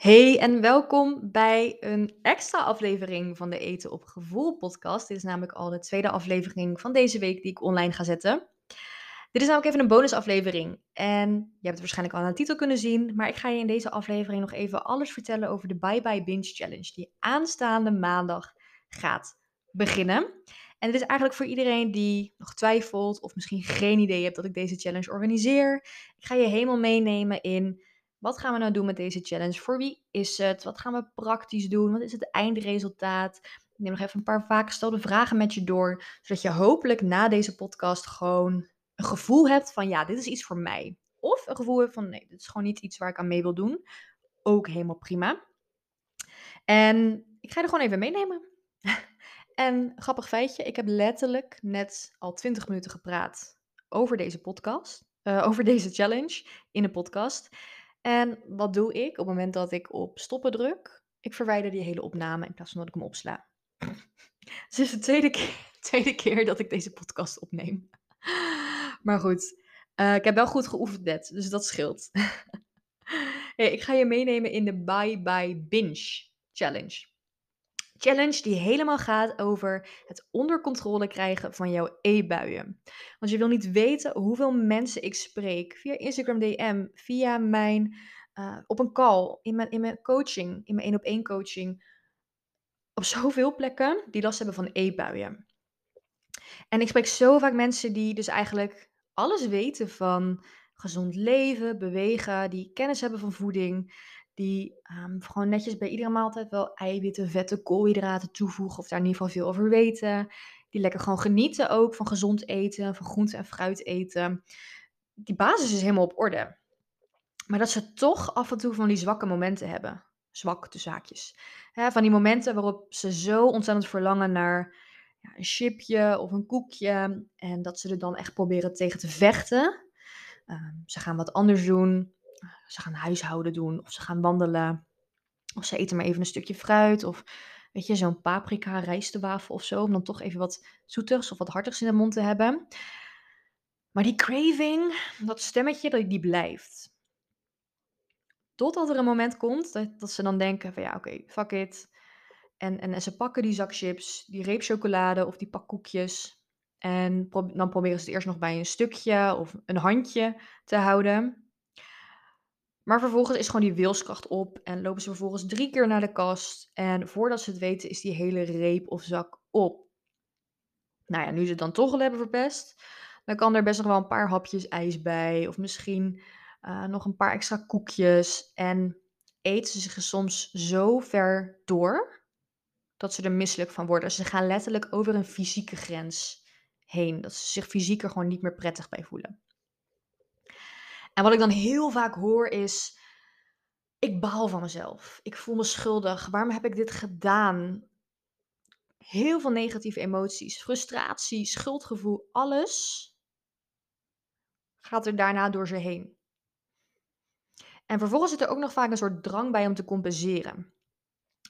Hey en welkom bij een extra aflevering van de Eten op Gevoel podcast. Dit is namelijk al de tweede aflevering van deze week die ik online ga zetten. Dit is namelijk even een bonusaflevering en je hebt het waarschijnlijk al aan de titel kunnen zien, maar ik ga je in deze aflevering nog even alles vertellen over de Bye Bye Binge Challenge die aanstaande maandag gaat beginnen. En het is eigenlijk voor iedereen die nog twijfelt of misschien geen idee hebt dat ik deze challenge organiseer. Ik ga je helemaal meenemen in wat gaan we nou doen met deze challenge? Voor wie is het? Wat gaan we praktisch doen? Wat is het eindresultaat? Ik neem nog even een paar vaak gestelde vragen met je door, zodat je hopelijk na deze podcast gewoon een gevoel hebt van ja, dit is iets voor mij. Of een gevoel hebt van nee, dit is gewoon niet iets waar ik aan mee wil doen. Ook helemaal prima. En ik ga je er gewoon even meenemen. en grappig feitje, ik heb letterlijk net al 20 minuten gepraat over deze podcast. Uh, over deze challenge in een podcast. En wat doe ik op het moment dat ik op stoppen druk? Ik verwijder die hele opname in plaats van dat ik hem opsla. Het is de tweede keer, tweede keer dat ik deze podcast opneem. Maar goed, uh, ik heb wel goed geoefend net, dus dat scheelt. hey, ik ga je meenemen in de Bye Bye Binge Challenge. Challenge die helemaal gaat over het onder controle krijgen van jouw e-buien. Want je wil niet weten hoeveel mensen ik spreek via Instagram DM, via mijn uh, op een call, in mijn, in mijn coaching, in mijn één op één coaching. Op zoveel plekken die last hebben van e-buien. En ik spreek zo vaak mensen die dus eigenlijk alles weten van gezond leven, bewegen, die kennis hebben van voeding, die um, gewoon netjes bij iedere maaltijd wel eiwitten, vetten, koolhydraten toevoegen. Of daar in ieder geval veel over weten. Die lekker gewoon genieten ook van gezond eten, van groente en fruit eten. Die basis is helemaal op orde. Maar dat ze toch af en toe van die zwakke momenten hebben. Zwak, zaakjes. van die momenten waarop ze zo ontzettend verlangen naar ja, een chipje of een koekje. En dat ze er dan echt proberen tegen te vechten. Um, ze gaan wat anders doen ze gaan huishouden doen of ze gaan wandelen. Of ze eten maar even een stukje fruit of weet je, zo'n paprika rijstewafel of zo. Om dan toch even wat zoetigs of wat hartigs in de mond te hebben. Maar die craving, dat stemmetje, die blijft. Totdat er een moment komt dat, dat ze dan denken van ja, oké, fuck it. En, en, en, ze pakken die zak chips, die reep chocolade of die pak koekjes. En dan proberen ze het eerst nog bij een stukje of een handje te houden. Maar vervolgens is gewoon die wilskracht op en lopen ze vervolgens drie keer naar de kast. En voordat ze het weten is die hele reep of zak op. Nou ja, nu ze het dan toch al hebben verpest, dan kan er best nog wel een paar hapjes ijs bij. Of misschien uh, nog een paar extra koekjes. En eten ze zich soms zo ver door dat ze er misselijk van worden. Ze gaan letterlijk over een fysieke grens heen. Dat ze zich fysiek er gewoon niet meer prettig bij voelen. En wat ik dan heel vaak hoor is: ik baal van mezelf. Ik voel me schuldig. Waarom heb ik dit gedaan? Heel veel negatieve emoties, frustratie, schuldgevoel, alles gaat er daarna door ze heen. En vervolgens zit er ook nog vaak een soort drang bij om te compenseren.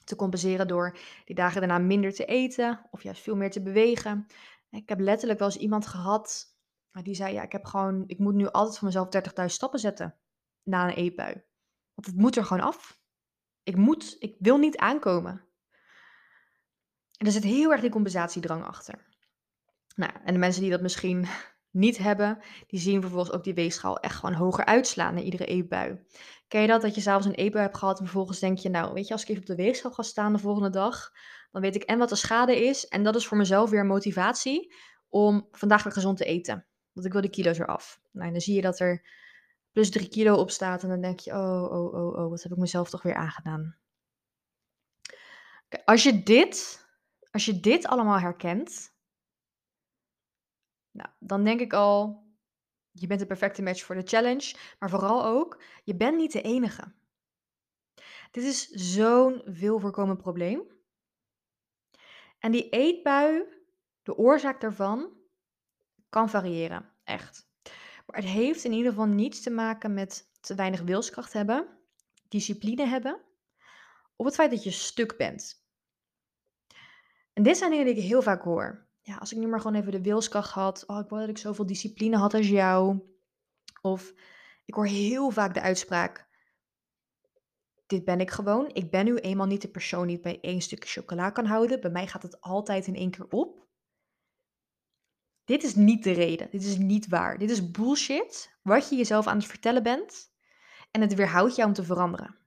Te compenseren door die dagen daarna minder te eten of juist veel meer te bewegen. Ik heb letterlijk wel eens iemand gehad maar die zei, ja, ik heb gewoon, ik moet nu altijd voor mezelf 30.000 stappen zetten na een eetbui. Want het moet er gewoon af. Ik moet, ik wil niet aankomen. En er zit heel erg die compensatiedrang achter. Nou, en de mensen die dat misschien niet hebben, die zien vervolgens ook die weegschaal echt gewoon hoger uitslaan na iedere eetbui. Ken je dat, dat je s'avonds een eetbui hebt gehad en vervolgens denk je, nou, weet je, als ik even op de weegschaal ga staan de volgende dag, dan weet ik en wat de schade is en dat is voor mezelf weer motivatie om vandaag weer gezond te eten. Want ik wil de kilo's eraf. Nou, dan zie je dat er plus 3 kilo op staat. En dan denk je, oh, oh, oh, oh, wat heb ik mezelf toch weer aangedaan. Als je dit, als je dit allemaal herkent, nou, dan denk ik al, je bent de perfecte match voor de challenge. Maar vooral ook, je bent niet de enige. Dit is zo'n veel voorkomend probleem. En die eetbui, de oorzaak daarvan, kan variëren, echt. Maar het heeft in ieder geval niets te maken met te weinig wilskracht hebben, discipline hebben, of het feit dat je stuk bent. En dit zijn dingen die ik heel vaak hoor. Ja, als ik nu maar gewoon even de wilskracht had. Oh, ik wou dat ik zoveel discipline had als jou. Of ik hoor heel vaak de uitspraak: dit ben ik gewoon. Ik ben nu eenmaal niet de persoon die bij één stukje chocola kan houden. Bij mij gaat het altijd in één keer op. Dit is niet de reden. Dit is niet waar. Dit is bullshit wat je jezelf aan het vertellen bent. En het weerhoudt jou om te veranderen.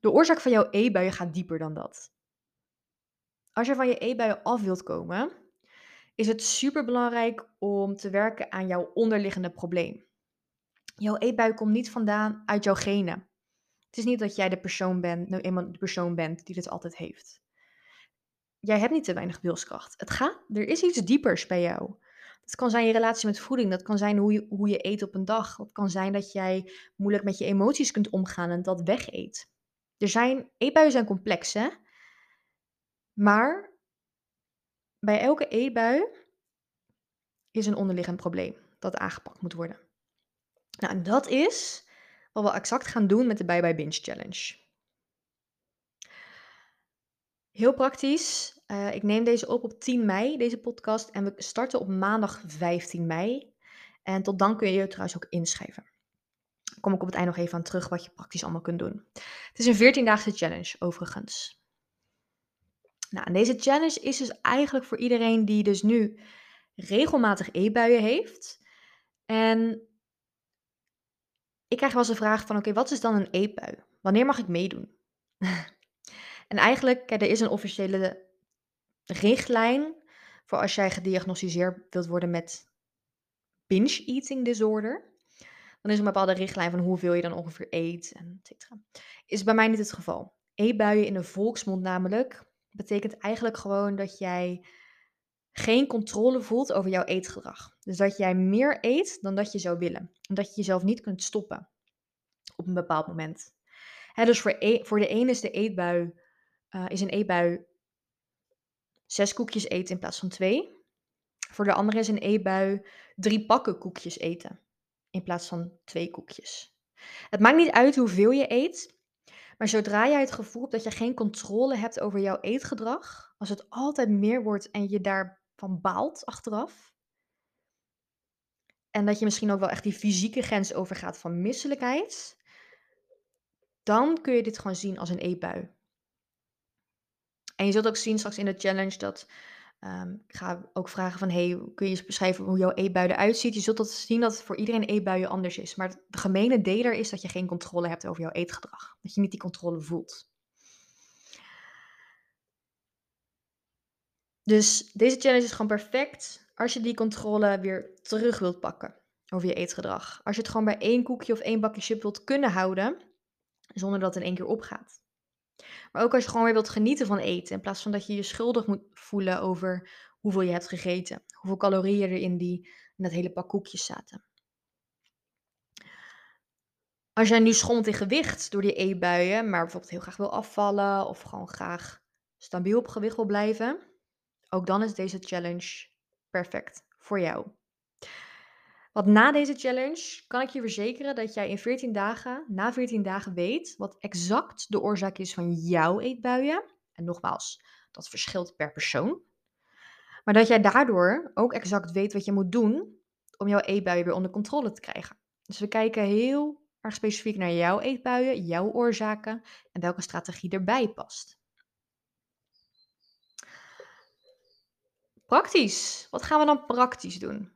De oorzaak van jouw e-buien gaat dieper dan dat. Als je van je e-buien af wilt komen, is het superbelangrijk om te werken aan jouw onderliggende probleem. Jouw eetbui komt niet vandaan uit jouw genen. Het is niet dat jij de persoon bent, nou eenmaal de persoon bent die dit altijd heeft. Jij hebt niet te weinig wilskracht. Het gaat, er is iets diepers bij jou. Dat kan zijn je relatie met voeding, dat kan zijn hoe je, hoe je eet op een dag. Dat kan zijn dat jij moeilijk met je emoties kunt omgaan en dat wegeet. Er zijn, eetbuien zijn complex, hè? Maar bij elke eetbui is een onderliggend probleem dat aangepakt moet worden. Nou, en dat is wat we exact gaan doen met de Bye Bye Binge Challenge. Heel praktisch. Uh, ik neem deze op op 10 mei, deze podcast. En we starten op maandag 15 mei. En tot dan kun je je trouwens ook inschrijven. Daar kom ik op het eind nog even aan terug wat je praktisch allemaal kunt doen. Het is een 14-daagse challenge, overigens. Nou, en deze challenge is dus eigenlijk voor iedereen die dus nu regelmatig eetbuien heeft. En ik krijg wel eens de vraag van, oké, wat is dan een eetbui? Wanneer mag ik meedoen? en eigenlijk, kijk, er is een officiële richtlijn voor als jij gediagnosticeerd wilt worden met binge eating disorder. Dan is er een bepaalde richtlijn van hoeveel je dan ongeveer eet, en et. Is bij mij niet het geval. Eetbuien in de volksmond namelijk betekent eigenlijk gewoon dat jij geen controle voelt over jouw eetgedrag. Dus dat jij meer eet dan dat je zou willen. En dat je jezelf niet kunt stoppen op een bepaald moment. dus voor, e voor de ene is de eetbui, uh, is een eetbui zes koekjes eten in plaats van twee. Voor de andere is een eetbui drie pakken koekjes eten in plaats van twee koekjes. Het maakt niet uit hoeveel je eet, maar zodra jij het gevoel hebt dat je geen controle hebt over jouw eetgedrag, als het altijd meer wordt en je daarvan baalt achteraf, en dat je misschien ook wel echt die fysieke grens overgaat van misselijkheid, dan kun je dit gewoon zien als een eetbui. En je zult ook zien straks in de challenge dat um, ik ga ook vragen van hey, kun je eens beschrijven hoe jouw eetbui eruit ziet? Je zult dat zien dat voor iedereen eetbuien anders is. Maar de gemene deler is dat je geen controle hebt over jouw eetgedrag. Dat je niet die controle voelt. Dus deze challenge is gewoon perfect als je die controle weer terug wilt pakken over je eetgedrag. Als je het gewoon bij één koekje of één bakje chip wilt kunnen houden, zonder dat het in één keer opgaat. Maar ook als je gewoon weer wilt genieten van eten, in plaats van dat je je schuldig moet voelen over hoeveel je hebt gegeten, hoeveel calorieën er in, die, dat hele pak koekjes zaten. Als jij nu schommelt in gewicht door die eetbuien, maar bijvoorbeeld heel graag wil afvallen of gewoon graag stabiel op gewicht wil blijven, ook dan is deze challenge perfect voor jou. Want na deze challenge kan ik je verzekeren dat jij in 14 dagen, na 14 dagen weet wat exact de oorzaak is van jouw eetbuien. En nogmaals, dat verschilt per persoon. Maar dat jij daardoor ook exact weet wat je moet doen om jouw eetbuien weer onder controle te krijgen. Dus we kijken heel erg specifiek naar jouw eetbuien, jouw oorzaken en welke strategie erbij past. Praktisch. Wat gaan we dan praktisch doen?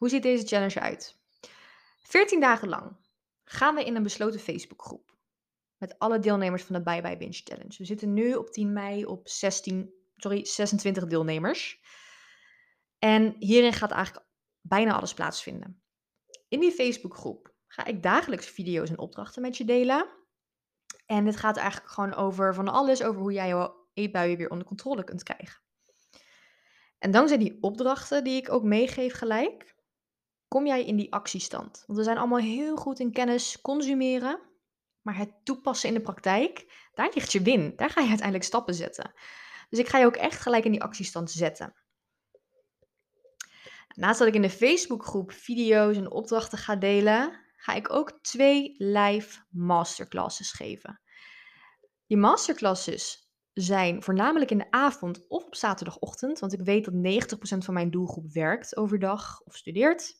Hoe ziet deze challenge uit? 14 dagen lang gaan we in een besloten Facebookgroep. Met alle deelnemers van de Bye Bye Binge Challenge. We zitten nu op 10 mei op 16, sorry, 26 deelnemers. En hierin gaat eigenlijk bijna alles plaatsvinden. In die Facebookgroep ga ik dagelijks video's en opdrachten met je delen. En dit gaat eigenlijk gewoon over van alles, over hoe jij jouw eetbuien weer onder controle kunt krijgen. En dankzij die opdrachten die ik ook meegeef gelijk, kom jij in die actiestand. Want we zijn allemaal heel goed in kennis consumeren, maar het toepassen in de praktijk, daar ligt je win. Daar ga je uiteindelijk stappen zetten. Dus ik ga je ook echt gelijk in die actiestand zetten. Naast dat ik in de Facebookgroep video's en opdrachten ga delen, ga ik ook twee live masterclasses geven. Die masterclasses zijn voornamelijk in de avond of op zaterdagochtend, want ik weet dat 90% van mijn doelgroep werkt overdag of studeert.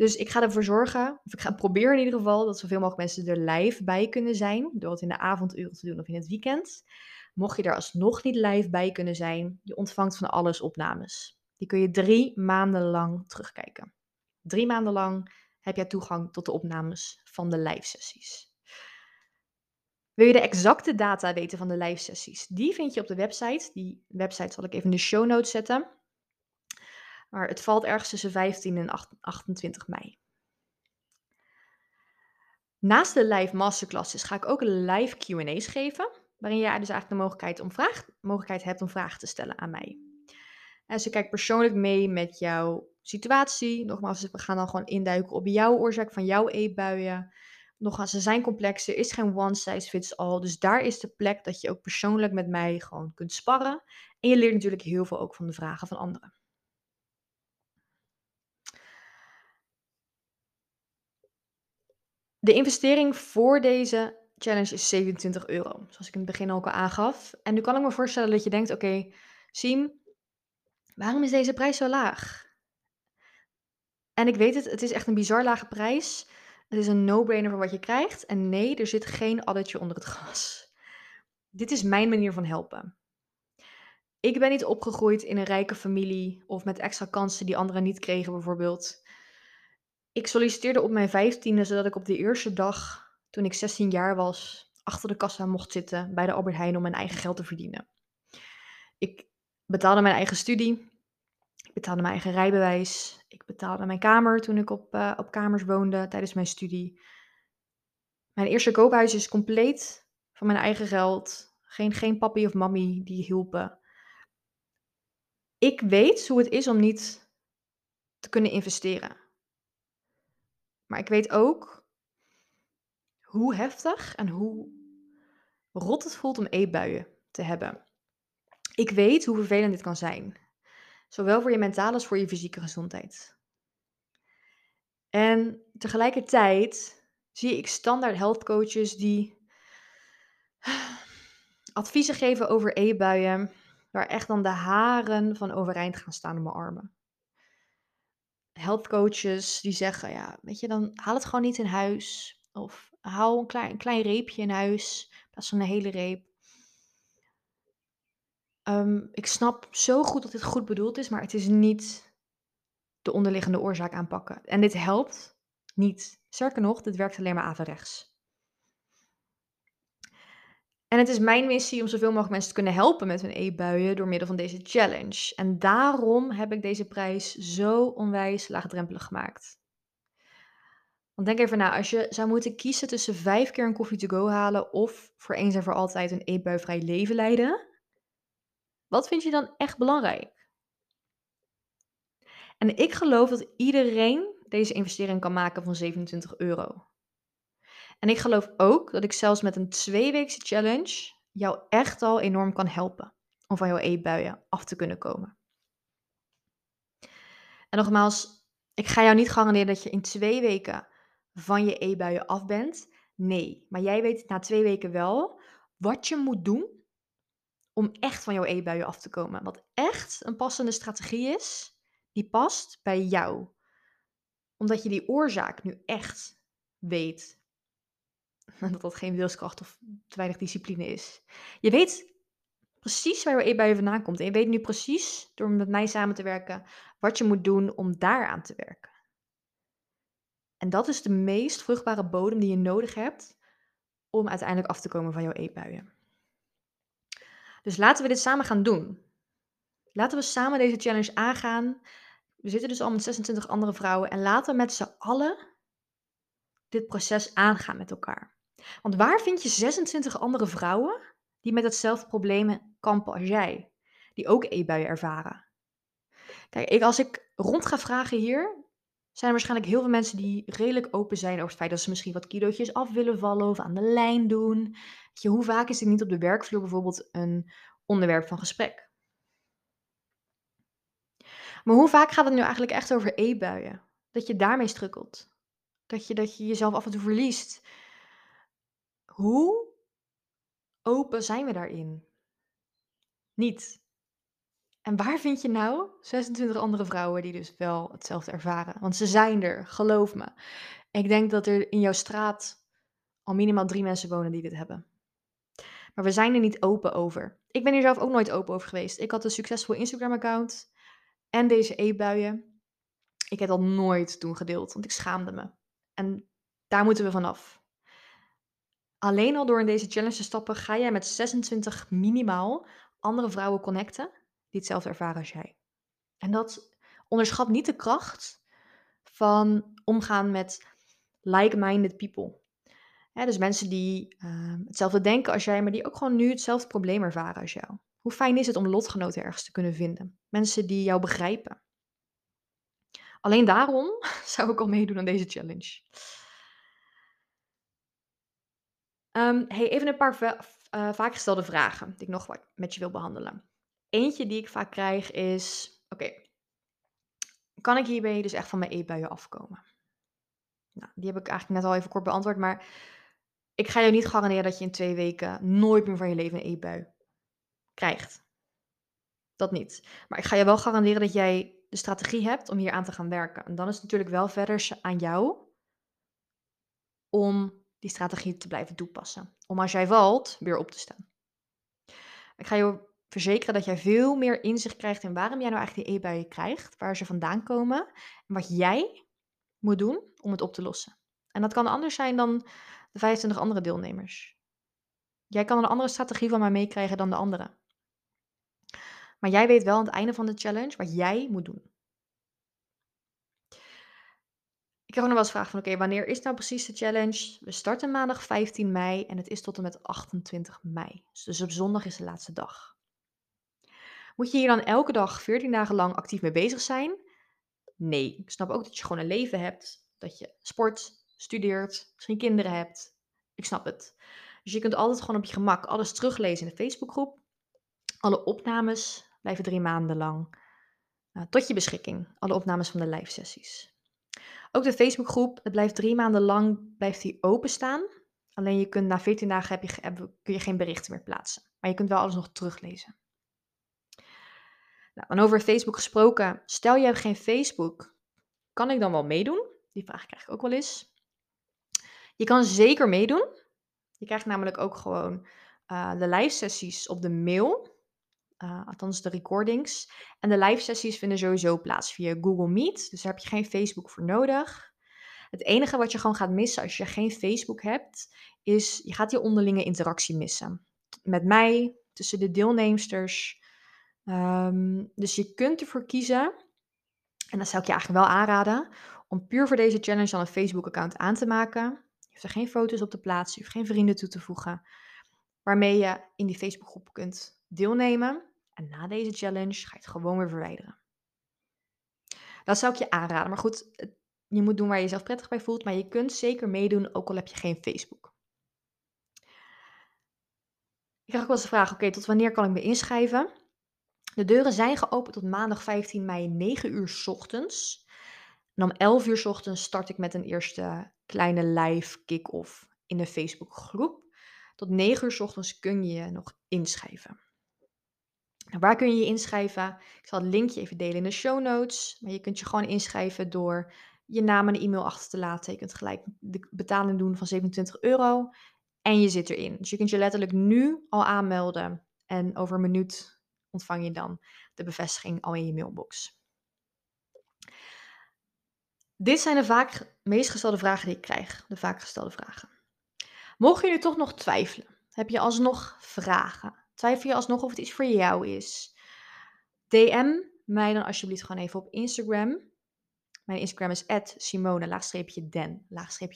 Dus ik ga ervoor zorgen, of ik ga proberen in ieder geval, dat zoveel mogelijk mensen er live bij kunnen zijn. Door het in de avonduren te doen of in het weekend. Mocht je er alsnog niet live bij kunnen zijn, je ontvangt van alles opnames. Die kun je drie maanden lang terugkijken. Drie maanden lang heb jij toegang tot de opnames van de live sessies. Wil je de exacte data weten van de live sessies? Die vind je op de website. Die website zal ik even in de show notes zetten. Maar het valt ergens tussen 15 en 28 mei. Naast de live masterclasses ga ik ook live QA's geven, waarin je dus eigenlijk de mogelijkheid, om vraag, mogelijkheid hebt om vragen te stellen aan mij. En ze kijkt persoonlijk mee met jouw situatie. Nogmaals, we gaan dan gewoon induiken op jouw oorzaak van jouw eetbuien. Nogmaals, ze zijn complex, er is geen one size fits all. Dus daar is de plek dat je ook persoonlijk met mij gewoon kunt sparren. En je leert natuurlijk heel veel ook van de vragen van anderen. De investering voor deze challenge is 27 euro, zoals ik in het begin ook al aangaf. En nu kan ik me voorstellen dat je denkt, oké, okay, Siem, waarom is deze prijs zo laag? En ik weet het, het is echt een bizar lage prijs. Het is een no-brainer voor wat je krijgt. En nee, er zit geen addertje onder het gras. Dit is mijn manier van helpen. Ik ben niet opgegroeid in een rijke familie of met extra kansen die anderen niet kregen, bijvoorbeeld. Ik solliciteerde op mijn vijftiende, zodat ik op de eerste dag, toen ik 16 jaar was, achter de kassa mocht zitten bij de Albert Heijn om mijn eigen geld te verdienen. Ik betaalde mijn eigen studie. Ik betaalde mijn eigen rijbewijs. Ik betaalde mijn kamer toen ik op, uh, op kamers woonde tijdens mijn studie. Mijn eerste koophuis is compleet van mijn eigen geld. Geen, geen papi of mammy die hielpen. Ik weet hoe het is om niet te kunnen investeren. Maar ik weet ook hoe heftig en hoe rot het voelt om eetbuien te hebben. Ik weet hoe vervelend dit kan zijn. Zowel voor je mentale als voor je fysieke gezondheid. En tegelijkertijd zie ik standaard health coaches die adviezen geven over eetbuien, waar echt dan de haren van overeind gaan staan op mijn armen health coaches die zeggen, ja, weet je, dan haal het gewoon niet in huis. Of haal een klein, een klein reepje in huis, in plaats van een hele reep. Ehm, ik snap zo goed dat dit goed bedoeld is, maar het is niet de onderliggende oorzaak aanpakken. En dit helpt niet. Sterker nog, dit werkt alleen maar averechts. En het is mijn missie om zoveel mogelijk mensen te kunnen helpen met hun eetbuien door middel van deze challenge. En daarom heb ik deze prijs zo onwijs laagdrempelig gemaakt. Want denk even na, als je zou moeten kiezen tussen vijf keer een koffie to go halen of voor eens en voor altijd een eetbuivrij leven leiden, wat vind je dan echt belangrijk? En ik geloof dat iedereen deze investering kan maken van 27 euro. En ik geloof ook dat ik zelfs met een tweeweekse challenge jou echt al enorm kan helpen om van jouw eetbuien af te kunnen komen. En nogmaals, ik ga jou niet garanderen dat je in twee weken van je eetbuien af bent. Nee, maar jij weet na twee weken wel wat je moet doen om echt van jouw eetbuien af te komen. Wat echt een passende strategie is, die past bij jou. Omdat je die oorzaak nu echt weet dat dat geen wilskracht of te weinig discipline is. Je weet precies waar je bij je vandaan komt. En je weet nu precies, door met mij samen te werken, wat je moet doen om daaraan te werken. En dat is de meest vruchtbare bodem die je nodig hebt om uiteindelijk af te komen van jouw eetbuien. Dus laten we dit samen gaan doen. Laten we samen deze challenge aangaan. We zitten dus al met 26 andere vrouwen en laten we met z'n allen dit proces aangaan met elkaar. Want waar vind je 26 andere vrouwen die met hetzelfde probleem kampen als jij? Die ook eetbuien ervaren. Kijk, ik, als ik rond ga vragen hier, zijn er waarschijnlijk heel veel mensen die redelijk open zijn over het feit dat ze misschien wat kilootjes af willen vallen of aan de lijn doen. Je, hoe vaak is dit niet op de werkvloer bijvoorbeeld een onderwerp van gesprek? Maar hoe vaak gaat het nu eigenlijk echt over eetbuien? Dat je daarmee strukkelt. Dat je, dat je jezelf af en toe verliest. Hoe open zijn we daarin? Niet. En waar vind je nou 26 andere vrouwen die dus wel hetzelfde ervaren? Want ze zijn er, geloof me. Ik denk dat er in jouw straat al minimaal drie mensen wonen die dit hebben. Maar we zijn er niet open over. Ik ben hier zelf ook nooit open over geweest. Ik had een succesvol Instagram-account en deze eetbuien. Ik heb dat nooit toen gedeeld, want ik schaamde me. En daar moeten we vanaf. Alleen al door in deze challenge te stappen, ga jij met 26 minimaal andere vrouwen connecten die hetzelfde ervaren als jij. En dat onderschat niet de kracht van omgaan met like-minded people. dus mensen die ehm, hetzelfde denken als jij, maar die ook gewoon nu hetzelfde probleem ervaren als jou. Hoe fijn is het om lotgenoten ergens te kunnen vinden? Mensen die jou begrijpen. Alleen daarom zou ik al meedoen aan deze challenge. Um, hey, even een paar uh, vaak gestelde vragen die ik nog wat met je wil behandelen. Eentje die ik vaak krijg is: Oké, kan ik hierbij dus echt van mijn eetbuien afkomen? Nou, die heb ik eigenlijk net al even kort beantwoord, maar ik ga je niet garanderen dat je in twee weken nooit meer van je leven een eetbui krijgt. Dat niet. Maar ik ga je wel garanderen dat jij de strategie hebt om hier aan te gaan werken. En dan is het natuurlijk wel verder aan jou om die strategie te blijven toepassen. Om als jij valt, weer op te staan. Ik ga je verzekeren dat jij veel meer inzicht krijgt in waarom jij nou eigenlijk die eetbuien krijgt, waar ze vandaan komen en wat jij moet doen om het op te lossen. En dat kan anders zijn dan de 25 andere deelnemers. Jij kan een andere strategie van mij meekrijgen dan de anderen. Maar jij weet wel aan het einde van de challenge wat jij moet doen. Ik heb nog wel eens vragen van, oké, wanneer is nou precies de challenge? We starten maandag 15 mei en het is tot en met 28 mei. Dus op zondag is de laatste dag. Moet je hier dan elke dag 14 dagen lang actief mee bezig zijn? Nee. Ik snap ook dat je gewoon een leven hebt, dat je sport, studeert, misschien kinderen hebt. Ik snap het. Dus je kunt altijd gewoon op je gemak alles teruglezen in de Facebookgroep. Alle opnames blijven drie maanden lang uh, tot je beschikking. Alle opnames van de live sessies. Ook de Facebookgroep, het blijft drie maanden lang blijft die openstaan. Alleen je kunt na 14 dagen heb je, kun je geen berichten meer plaatsen. Maar je kunt wel alles nog teruglezen. Nou, en over Facebook gesproken, stel je hebt geen Facebook, kan ik dan wel meedoen? Die vraag krijg ik ook wel eens. Je kan zeker meedoen. Je krijgt namelijk ook gewoon uh, de live sessies op de mail. Uh, althans de recordings. En de live sessies vinden sowieso plaats via Google Meet. Dus daar heb je geen Facebook voor nodig. Het enige wat je gewoon gaat missen als je geen Facebook hebt, is je gaat die onderlinge interactie missen. Met mij, tussen de deelnemsters. Um, dus je kunt ervoor kiezen, en dat zou ik je eigenlijk wel aanraden, om puur voor deze challenge dan een Facebook-account aan te maken. Je hoeft er geen foto's op te plaatsen, je hoeft geen vrienden toe te voegen, waarmee je in die Facebookgroep kunt deelnemen. En na deze challenge ga je het gewoon weer verwijderen. Dat zou ik je aanraden. Maar goed, je moet doen waar je jezelf prettig bij voelt. Maar je kunt zeker meedoen, ook al heb je geen Facebook. Ik krijg ook wel eens de vraag, oké, tot wanneer kan ik me inschrijven? De deuren zijn geopend tot maandag 15 mei 9 uur s ochtends. En om 11 uur s ochtends start ik met een eerste kleine live kick-off in de Facebookgroep. Tot 9 uur s ochtends kun je je nog inschrijven. Waar kun je je inschrijven? Ik zal het linkje even delen in de show notes. Maar je kunt je gewoon inschrijven door je naam en e-mail achter te laten. Je kunt gelijk de betaling doen van 27 euro. En je zit erin. Dus je kunt je letterlijk nu al aanmelden. En over een minuut ontvang je dan de bevestiging al in je mailbox. Dit zijn de vaak meest gestelde vragen die ik krijg. De vaak gestelde vragen. Mocht je nu toch nog twijfelen, heb je alsnog vragen, Twijfel je alsnog of het iets voor jou is? DM mij dan alsjeblieft gewoon even op Instagram. Mijn Instagram is simone-den,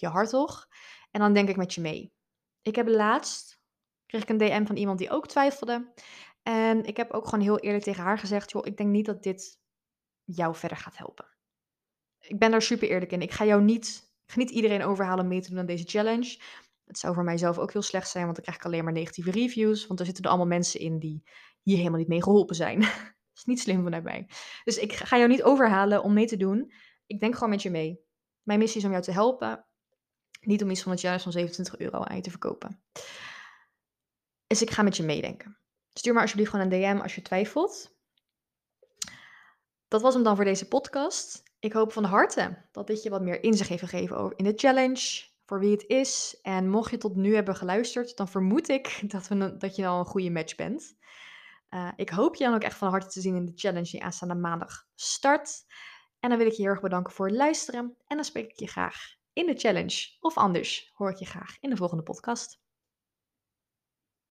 hartog. En dan denk ik met je mee. Ik heb laatst, kreeg ik een DM van iemand die ook twijfelde. En ik heb ook gewoon heel eerlijk tegen haar gezegd, joh, ik denk niet dat dit jou verder gaat helpen. Ik ben daar super eerlijk in. Ik ga jou niet, ik ga niet iedereen overhalen mee te doen aan deze challenge. Het zou voor mijzelf ook heel slecht zijn, want dan krijg ik alleen maar negatieve reviews. Want er zitten er allemaal mensen in die hier helemaal niet mee geholpen zijn. dat is niet slim vanuit mij. Dus ik ga jou niet overhalen om mee te doen. Ik denk gewoon met je mee. Mijn missie is om jou te helpen. Niet om iets van het jaar van 27 euro aan je te verkopen. Dus ik ga met je meedenken. Stuur maar alsjeblieft gewoon een DM als je twijfelt. dat was hem dan voor deze podcast. Ik hoop van harte dat dit je wat meer inzicht heeft gegeven in de challenge, voor wie het is. En mocht je tot nu hebben geluisterd, dan vermoed ik dat, we, dat je al een goede match bent. Uh, ik hoop je dan ook echt van harte te zien in de challenge die aanstaande maandag start. En dan wil ik je heel erg bedanken voor het luisteren. En dan spreek ik je graag in de challenge. Of anders hoor ik je graag in de volgende podcast.